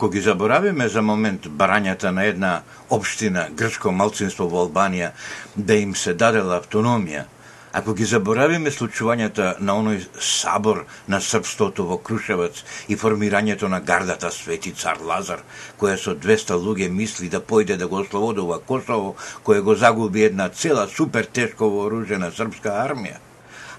Ако ги заборавиме за момент барањата на една општина грчко малцинство во Албанија да им се дадела автономија, ако ги заборавиме случувањата на оној сабор на српството во Крушевец и формирањето на гардата Свети цар Лазар, која со 200 луѓе мисли да појде да го ослободува Косово, која го загуби една цела супер тешко вооружена српска армија,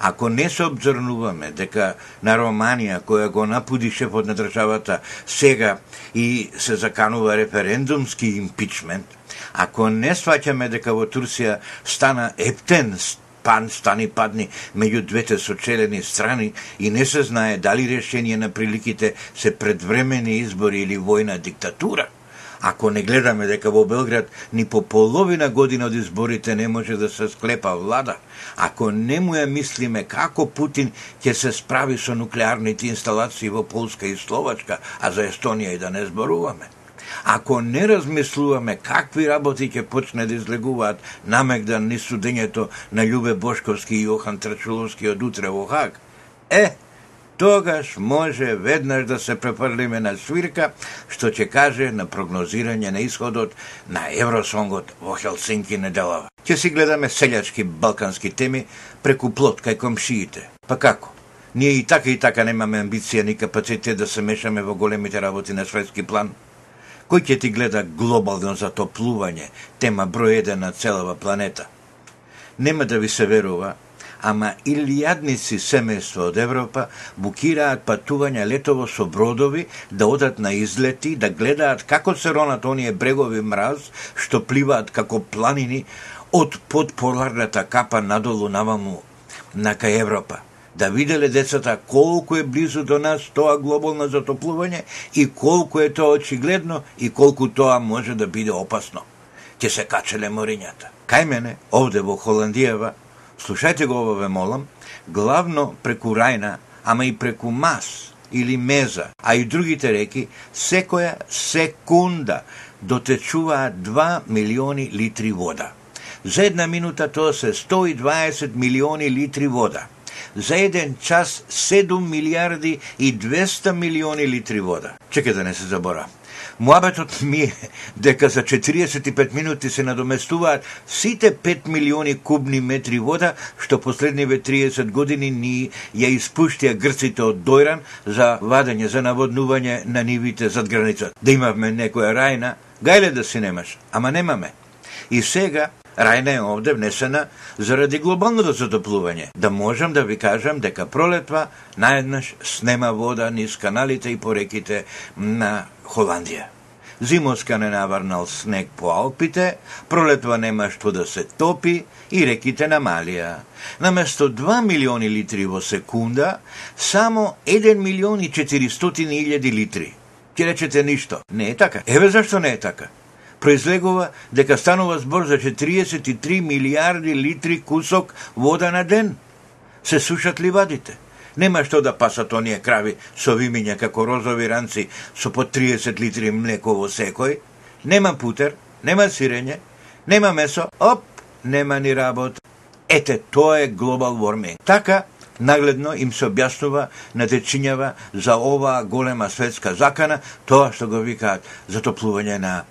Ако не се обзрнуваме дека на Романија, која го напуди шефот на државата, сега и се заканува референдумски импичмент, ако не сваќаме дека во Турција стана ептен пан стани падни меѓу двете сочелени страни и не се знае дали решение на приликите се предвремени избори или војна диктатура – Ако не гледаме дека во Белград ни по половина година од изборите не може да се склепа влада, ако не му ја мислиме како Путин ќе се справи со нуклеарните инсталации во Полска и Словачка, а за Естонија и да не зборуваме, ако не размислуваме какви работи ќе почне да излегуваат намегдан ни судењето на Љубе Бошковски и Јохан Трачуловски од утре во Хаг, е, тогаш може веднаш да се препрлиме на свирка, што ќе каже на прогнозирање на исходот на Евросонгот во Хелсинки неделава. Ќе си гледаме селјачки балкански теми преку плот кај комшиите. Па како? Ние и така и така немаме амбиција ни капацитет да се мешаме во големите работи на светски план. Кој ќе ти гледа глобално затоплување, тема број 1 на целава планета? Нема да ви се верува, ама илјадници семејства од Европа букираат патувања летово со бродови да одат на излети, да гледаат како се ронат оние брегови мраз што пливаат како планини од подполарната капа надолу наваму на кај Европа да виделе децата колку е близу до нас тоа глобално затоплување и колку е тоа очигледно и колку тоа може да биде опасно. Ќе се качеле морињата. Кај мене, овде во Холандијава, слушајте го ова ве молам, главно преку Рајна, ама и преку Мас или Меза, а и другите реки, секоја секунда дотечуваат 2 милиони литри вода. За една минута тоа се 120 милиони литри вода. За еден час 7 милиарди и 200 милиони литри вода. Чекај да не се заборам. Муабетот ми е дека за 45 минути се надоместуваат сите 5 милиони кубни метри вода што последниве 30 години ни ја испуштија грците од Дојран за вадење, за наводнување на нивите зад граница. Да имавме некоја рајна, гајле да си немаш, ама немаме. И сега Рајна е овде внесена заради глобалното затоплување. Да можам да ви кажам дека пролетва наеднаш снема вода низ каналите и пореките на Холандија. Зимоска не наварнал снег по Алпите, пролетва нема што да се топи и реките намалија. Наместо 2 милиони литри во секунда, само 1 милион и 400 илјади литри. Ке речете ништо. Не е така. Еве зашто не е така. Произлегува дека станува збор за 43 милиарди литри кусок вода на ден. Се сушат ливадите. Нема што да пасат оние крави со вимиња како розови ранци со по 30 литри млеко во секој. Нема путер, нема сирење, нема месо, оп, нема ни работ. Ете, тоа е глобал warming. Така, нагледно им се објаснува, натечињава за оваа голема светска закана, тоа што го викаат затоплување на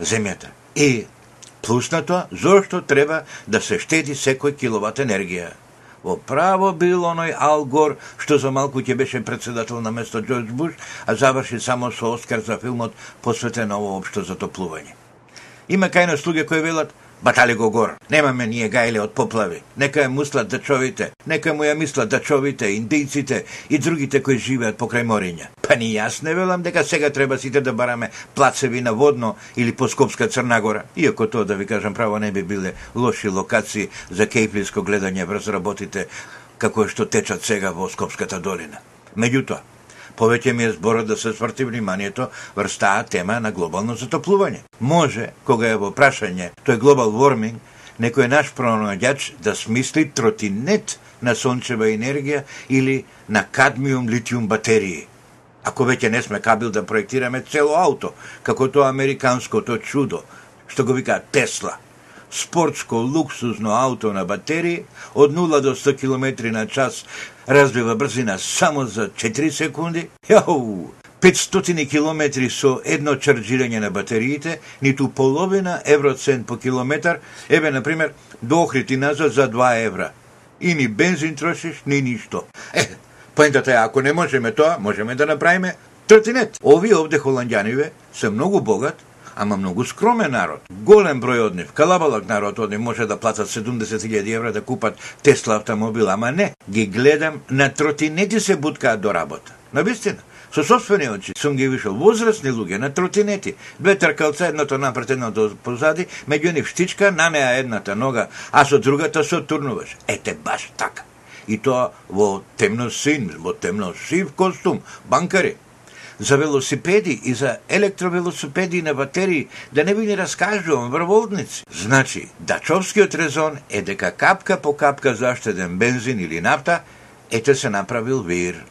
земјата. И плюс на тоа, зошто треба да се штеди секој киловат енергија. Во право бил оној Ал Гор, што за малку ќе беше председател на место Џорџ Буш, а заврши само со Оскар за филмот посветен на ово општо затоплување. Има кај нас луѓе кои велат, батали го гор. Немаме ние гајле од поплави. Нека ја муслат дачовите, нека му ја мислат дачовите, индијците и другите кои живеат покрај мориња. Па ни јас не велам дека сега треба сите да бараме плацеви на Водно или по Скопска Црнагора. Иако тоа, да ви кажам право, не би биле лоши локации за кејплиско гледање врз работите како што течат сега во Скопската долина. Меѓутоа, повеќе ми е зборот да се сврти вниманието врз таа тема на глобално затоплување. Може, кога е во прашање тој глобал ворминг некој наш пронаѓач да смисли тротинет на сончева енергија или на кадмиум литиум батерии. Ако веќе не сме кабил да проектираме цело ауто, како тоа американското чудо, што го викаат Тесла – спортско луксузно ауто на батерии од 0 до 100 км на час развива брзина само за 4 секунди, јау, 500 километри со едно чарджирање на батериите, ниту половина евроцент по километар, еве, например, до Охрид назад за 2 евра. И ни бензин трошиш, ни ништо. Е, поентата е, ако не можеме тоа, можеме да направиме тротинет. Овие овде холандјаниве се многу богат, ама многу скромен народ. Голем број од нив, калабалак народ од нив може да платат 70.000 евра да купат Тесла автомобил, ама не. Ги гледам, на тротинети се буткаат до работа. На вистина. Со собствени очи сум ги вишал возрастни луѓе на тротинети, две тркалца, едното напред, едното позади, меѓу нив штичка, на неа едната нога, а со другата се турнуваш. Ете баш така. И тоа во темно син, во темно сив костум, банкари за велосипеди и за електровелосипеди на батерии, да не ви ни раскажувам врволдници. Значи, дачовскиот резон е дека капка по капка заштеден бензин или нафта, ете се направил вир.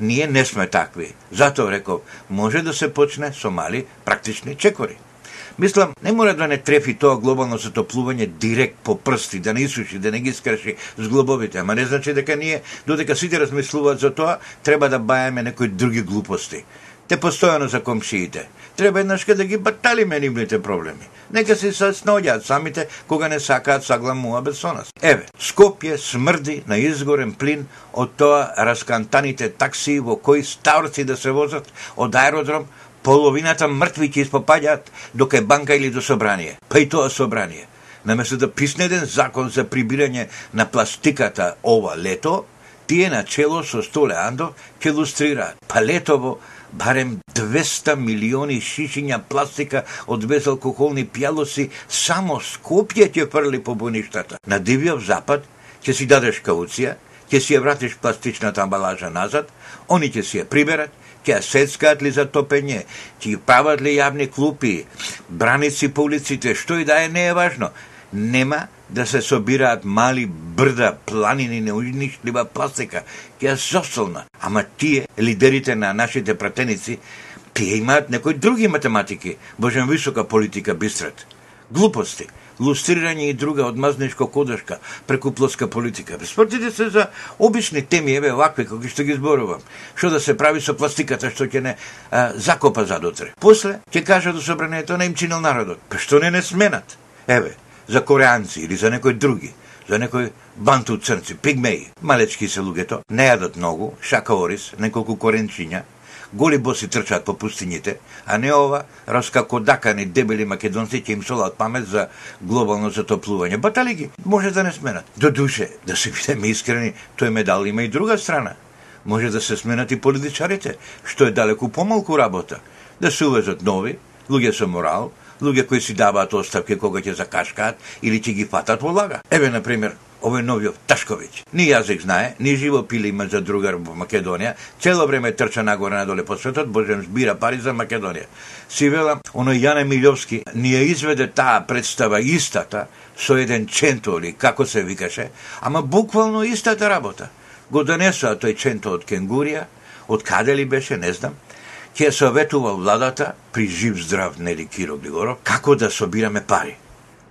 Ние не сме такви. Затоа реков, може да се почне со мали практични чекори. Мислам, не мора да не трефи тоа глобално затоплување директ по прсти, да не исуши, да не ги скрши с глобовите, ама не значи дека ние, додека сите размислуваат за тоа, треба да бајаме некои други глупости те постојано за комшиите. Треба еднашка да ги баталиме нивните проблеми. Нека се сноѓаат самите кога не сакаат сагламува со нас. Еве, Скопје смрди на изгорен плин од тоа раскантаните такси во кои ставрци да се возат од аеродром половината мртви ќе испопаѓаат доке банка или до собрание. Па и тоа собрание. Наместо да писне еден закон за прибирање на пластиката ова лето, тие на чело со Столе Андов ќе лустрираат. Па летово барем 200 милиони шишиња пластика од безалкохолни пјалоси само Скопје ќе фрли по буништата. На Дивиот Запад ќе си дадеш кауција, ќе си ја вратиш пластичната амбалажа назад, они ќе си ја приберат, ќе ја сецкаат ли за топење, ќе прават ли јавни клупи, браници по улиците, што и да е, не е важно. Нема да се собираат мали брда, планини неуништива ке ќе зостолна. Ама тие, лидерите на нашите пратеници, тие имаат некои други математики, божем висока политика бистрат. Глупости, лустрирање и друга одмазничко кодашка преку плоска политика. Спортите се за обични теми, еве вакви, кои што ги зборувам. Што да се прави со пластиката што ќе не а, закопа задотре. После ќе кажа до собранието на им чинил народот. Па што не не сменат? Еве, за кореанци или за некои други, за некои банту црци, пигмеи. Малечки се луѓето, не јадат многу, шака орис, неколку коренчиња, голи боси трчаат по пустините, а не ова раскакодакани дебели македонци ќе им солат памет за глобално затоплување. Батали ги, може да не сменат. До душе, да се бидеме искрени, тој медал има и друга страна. Може да се сменат и политичарите, што е далеку помалку работа. Да се увезат нови, луѓе со морал, луѓе кои си даваат оставки кога ќе закашкаат или ќе ги фатат во лага. Еве, на пример, овој новиот Ташковиќ. Ни јазик знае, ни живо пили има за другар во Македонија, цело време трча нагоре надоле по светот, божем збира пари за Македонија. Си вела, оној Јане Милјовски ни ја изведе таа представа истата со еден ченто или како се викаше, ама буквално истата работа. Го донесоа тој ченто од Кенгурија, од каде ли беше, не знам, ќе советува владата при жив здрав Нели Киро Глигоров како да собираме пари.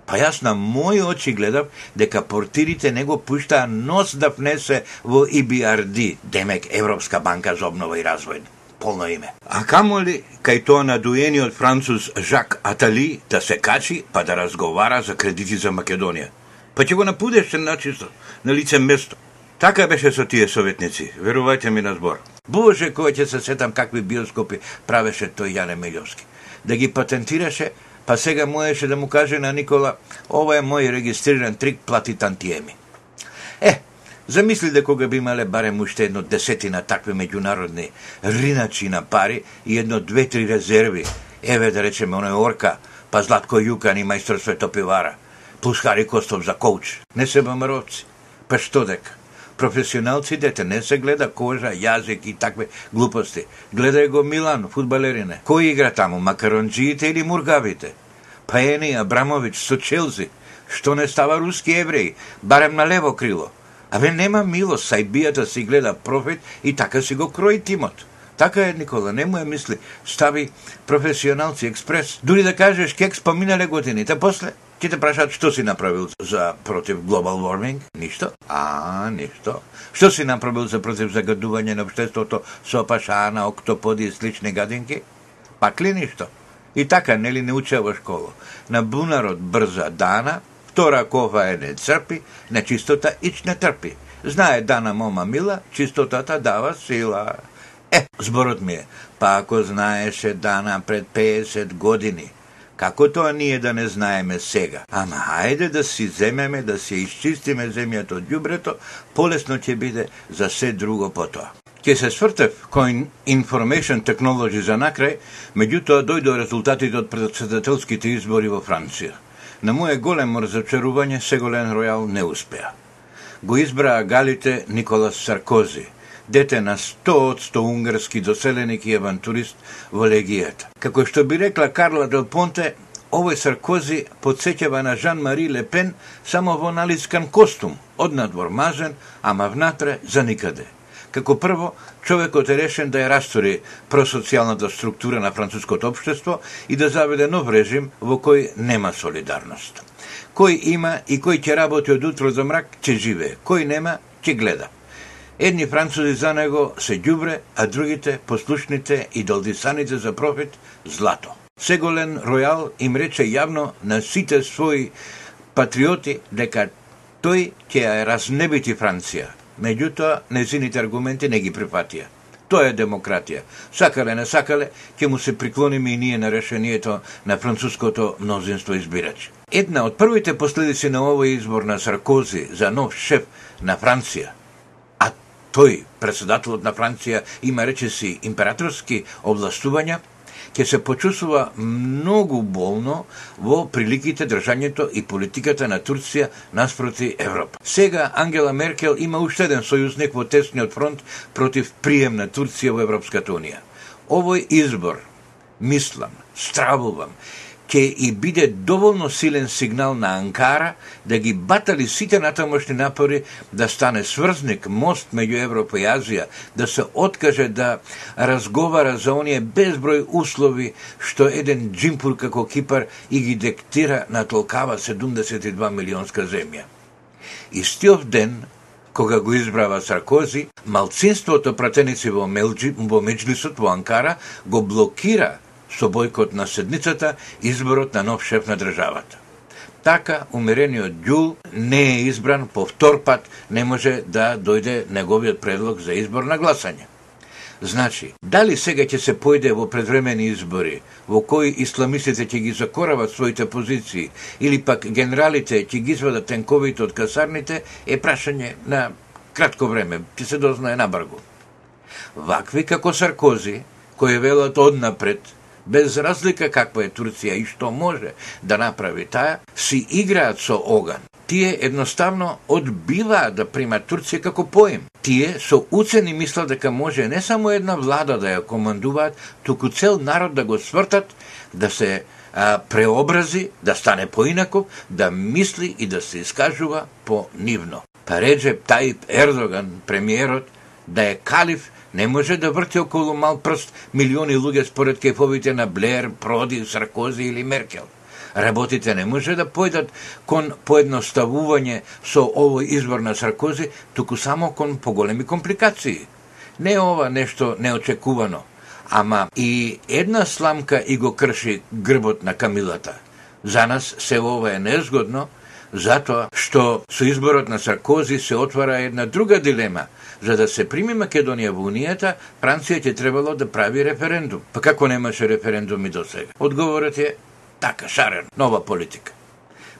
Па јас на мои очи гледав дека портирите не го пуштаа нос да внесе во EBRD, демек Европска банка за обнова и развој полно име. А камо ли кај тоа надуениот француз Жак Атали да се качи па да разговара за кредити за Македонија? Па ќе го напудеше начисто, на лице место. Така беше со тие советници, верувајте ми на збор. Боже, кој ќе се сетам какви биоскопи правеше тој Јане Мелјовски. Да ги патентираше, па сега можеше да му каже на Никола, ова е мој регистриран трик, плати тантиеми. Е, замисли да кога би имале барем уште едно десетина такви меѓународни риначи на пари и едно две-три резерви, еве да речеме оној Орка, па Златко Јукан и мајстор Светопивара, плюс Хари Костов за коуч, не се бамаровци. Па што дека? Професионалците не се гледа кожа, јазик и такве глупости. Гледај го Милан, фудбалерине. Кој игра таму, макаронџиите или мургавите? Паени, Абрамович со Челзи. Што не става руски евреи, барем на лево крило. Абе нема милост, сајбијата си гледа профит и така си го крои тимот. Така е, Никола, не му е мисли. Стави професионалци експрес. Дури да кажеш кекс поминале години, та после Ќе те прашаат што си направил за против глобал warming? Ништо. А, ништо. Што си направил за против загадување на обштеството со пашана, октоподи и слични гадинки? Пак ли ништо? И така, нели не учеа во школа. На бунарот брза дана, втора кова е не црпи, на чистота ич не трпи. Знае дана мома мила, чистотата дава сила. Е, зборот ми е, па ако знаеше дана пред 50 години, Како тоа ние да не знаеме сега? Ама ајде да си земеме, да се исчистиме земјата од ѓубрето, полесно ќе биде за се друго потоа. Ке се свртев кој Information Technology за накрај, меѓутоа дојдо резултатите од председателските избори во Франција. На моје големо разочарување Сеголен Ројал не успеа. Го избраа галите Николас Саркози – дете на 100% унгарски доселеник и авантурист во легијата. Како што би рекла Карла Дел Понте, овој Саркози подсеќава на Жан-Мари Лепен само во налискан костум, однадвор мазен, ама внатре за никаде. Како прво, човекот е решен да ја растори просоцијалната структура на француското општество и да заведе нов режим во кој нема солидарност. Кој има и кој ќе работи од утро до мрак, ќе живее. Кој нема, ќе гледа. Едни французи за него се ѓубре, а другите, послушните и долдисаните за профит, злато. Сеголен Ројал им рече јавно на сите своји патриоти дека тој ќе ја разнебити Франција. Меѓутоа, незините аргументи не ги прифатија. Тоа е демократија. Сакале, не сакале, ќе му се приклониме и ние на решението на француското мнозинство избирачи. Една од првите последици на овој избор на Саркози за нов шеф на Франција – тој, председателот на Франција, има речиси императорски областувања, ќе се почувствува многу болно во приликите, држањето и политиката на Турција наспроти Европа. Сега Ангела Меркел има уште еден сојузник во тесниот фронт против прием на Турција во Европската Унија. Овој избор, мислам, стравувам, ќе и биде доволно силен сигнал на Анкара да ги батали сите натамошни напори да стане сврзник, мост меѓу Европа и Азија, да се откаже да разговара за оние безброј услови што еден джимпур како Кипар и ги диктира на толкава 72 милионска земја. Истиот ден, кога го избрава Саркози, малцинството пратеници во, Мелджи, во Меджлисот во Анкара го блокира со бојкот на седницата изборот на нов шеф на државата. Така, умерениот Ѓул не е избран по втор пат, не може да дојде неговиот предлог за избор на гласање. Значи, дали сега ќе се појде во предвремени избори, во кои исламистите ќе ги закорават своите позиции, или пак генералите ќе ги извадат тенковите од касарните, е прашање на кратко време, ќе се дознае набргу. Вакви како Саркози, кои велат однапред, без разлика каква е Турција и што може да направи таа, си играат со оган. Тие едноставно одбиваат да примат Турција како поем. Тие со уцени мислат дека може не само една влада да ја командуваат, туку цел народ да го свртат, да се а, преобрази, да стане поинаков, да мисли и да се искажува по нивно. Па Реджеп Таип Ердоган, премиерот, да е калиф не може да врти околу мал прст милиони луѓе според кефовите на Блер, Проди, Саркози или Меркел. Работите не може да појдат кон поедноставување со овој избор на Саркози, туку само кон поголеми компликации. Не ова нешто неочекувано, ама и една сламка и го крши грбот на Камилата. За нас се ова е незгодно, затоа што со изборот на Саркози се отвара една друга дилема – За да се прими Македонија во Унијата, Франција ќе требало да прави референдум. Па како немаше референдуми до сега? Одговорот е така, шарен, нова политика.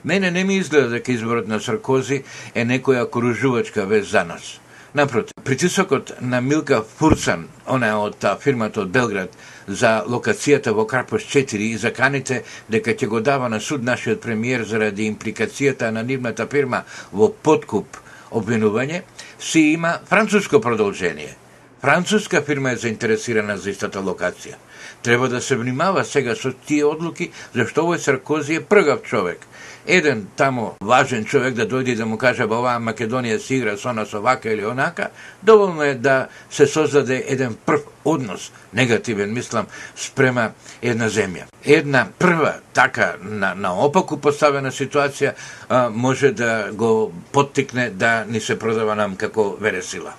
Мене не ми изгледа дека изборот на Саркози е некоја кружувачка вест за нас. Напротив, притисокот на Милка Фурцан, она од фирмата од Белград, за локацијата во Крапош 4 и заканите дека ќе го дава на суд нашиот премиер заради импликацијата на нивната фирма во подкуп обвинување, си има француско продолжение. Француска фирма е заинтересирана за истата локација. Треба да се внимава сега со тие одлуки, зашто овој Саркози е пргав човек еден тамо важен човек да дојде да му каже ба оваа Македонија се игра со нас овака или онака, доволно е да се создаде еден прв однос, негативен, мислам, спрема една земја. Една прва така на, на опаку поставена ситуација а, може да го поттикне да ни се продава нам како вересила.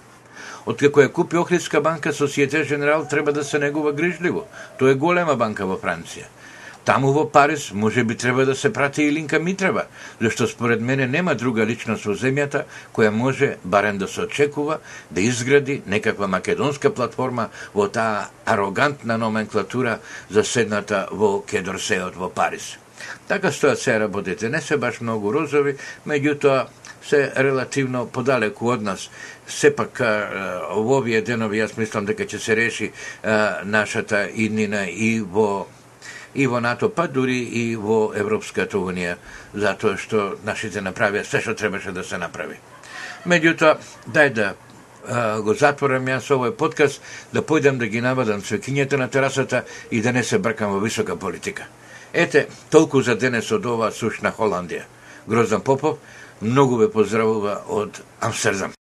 Откако ја купи Охридска банка, Сосиете Женерал треба да се негува грижливо. Тоа е голема банка во Франција. Таму во Париз може би треба да се прати и Линка Митрева, зашто според мене нема друга личност во земјата која може, барем да се очекува, да изгради некаква македонска платформа во таа арогантна номенклатура заседната во Кедорсеот во Париз. Така стојат се работите, не се баш многу розови, меѓутоа се релативно подалеку од нас. Сепак во овие денови јас мислам дека ќе се реши нашата иднина и во и во НАТО, па дури и во Европската Унија, затоа што нашите направија се што требаше да се направи. Меѓутоа, дај да а, го затворам јас овој подкаст, да појдам да ги навадам цвекињата на терасата и да не се бркам во висока политика. Ете, толку за денес од оваа сушна Холандија. Гроздан Попов, многу ве поздравува од Амстердам.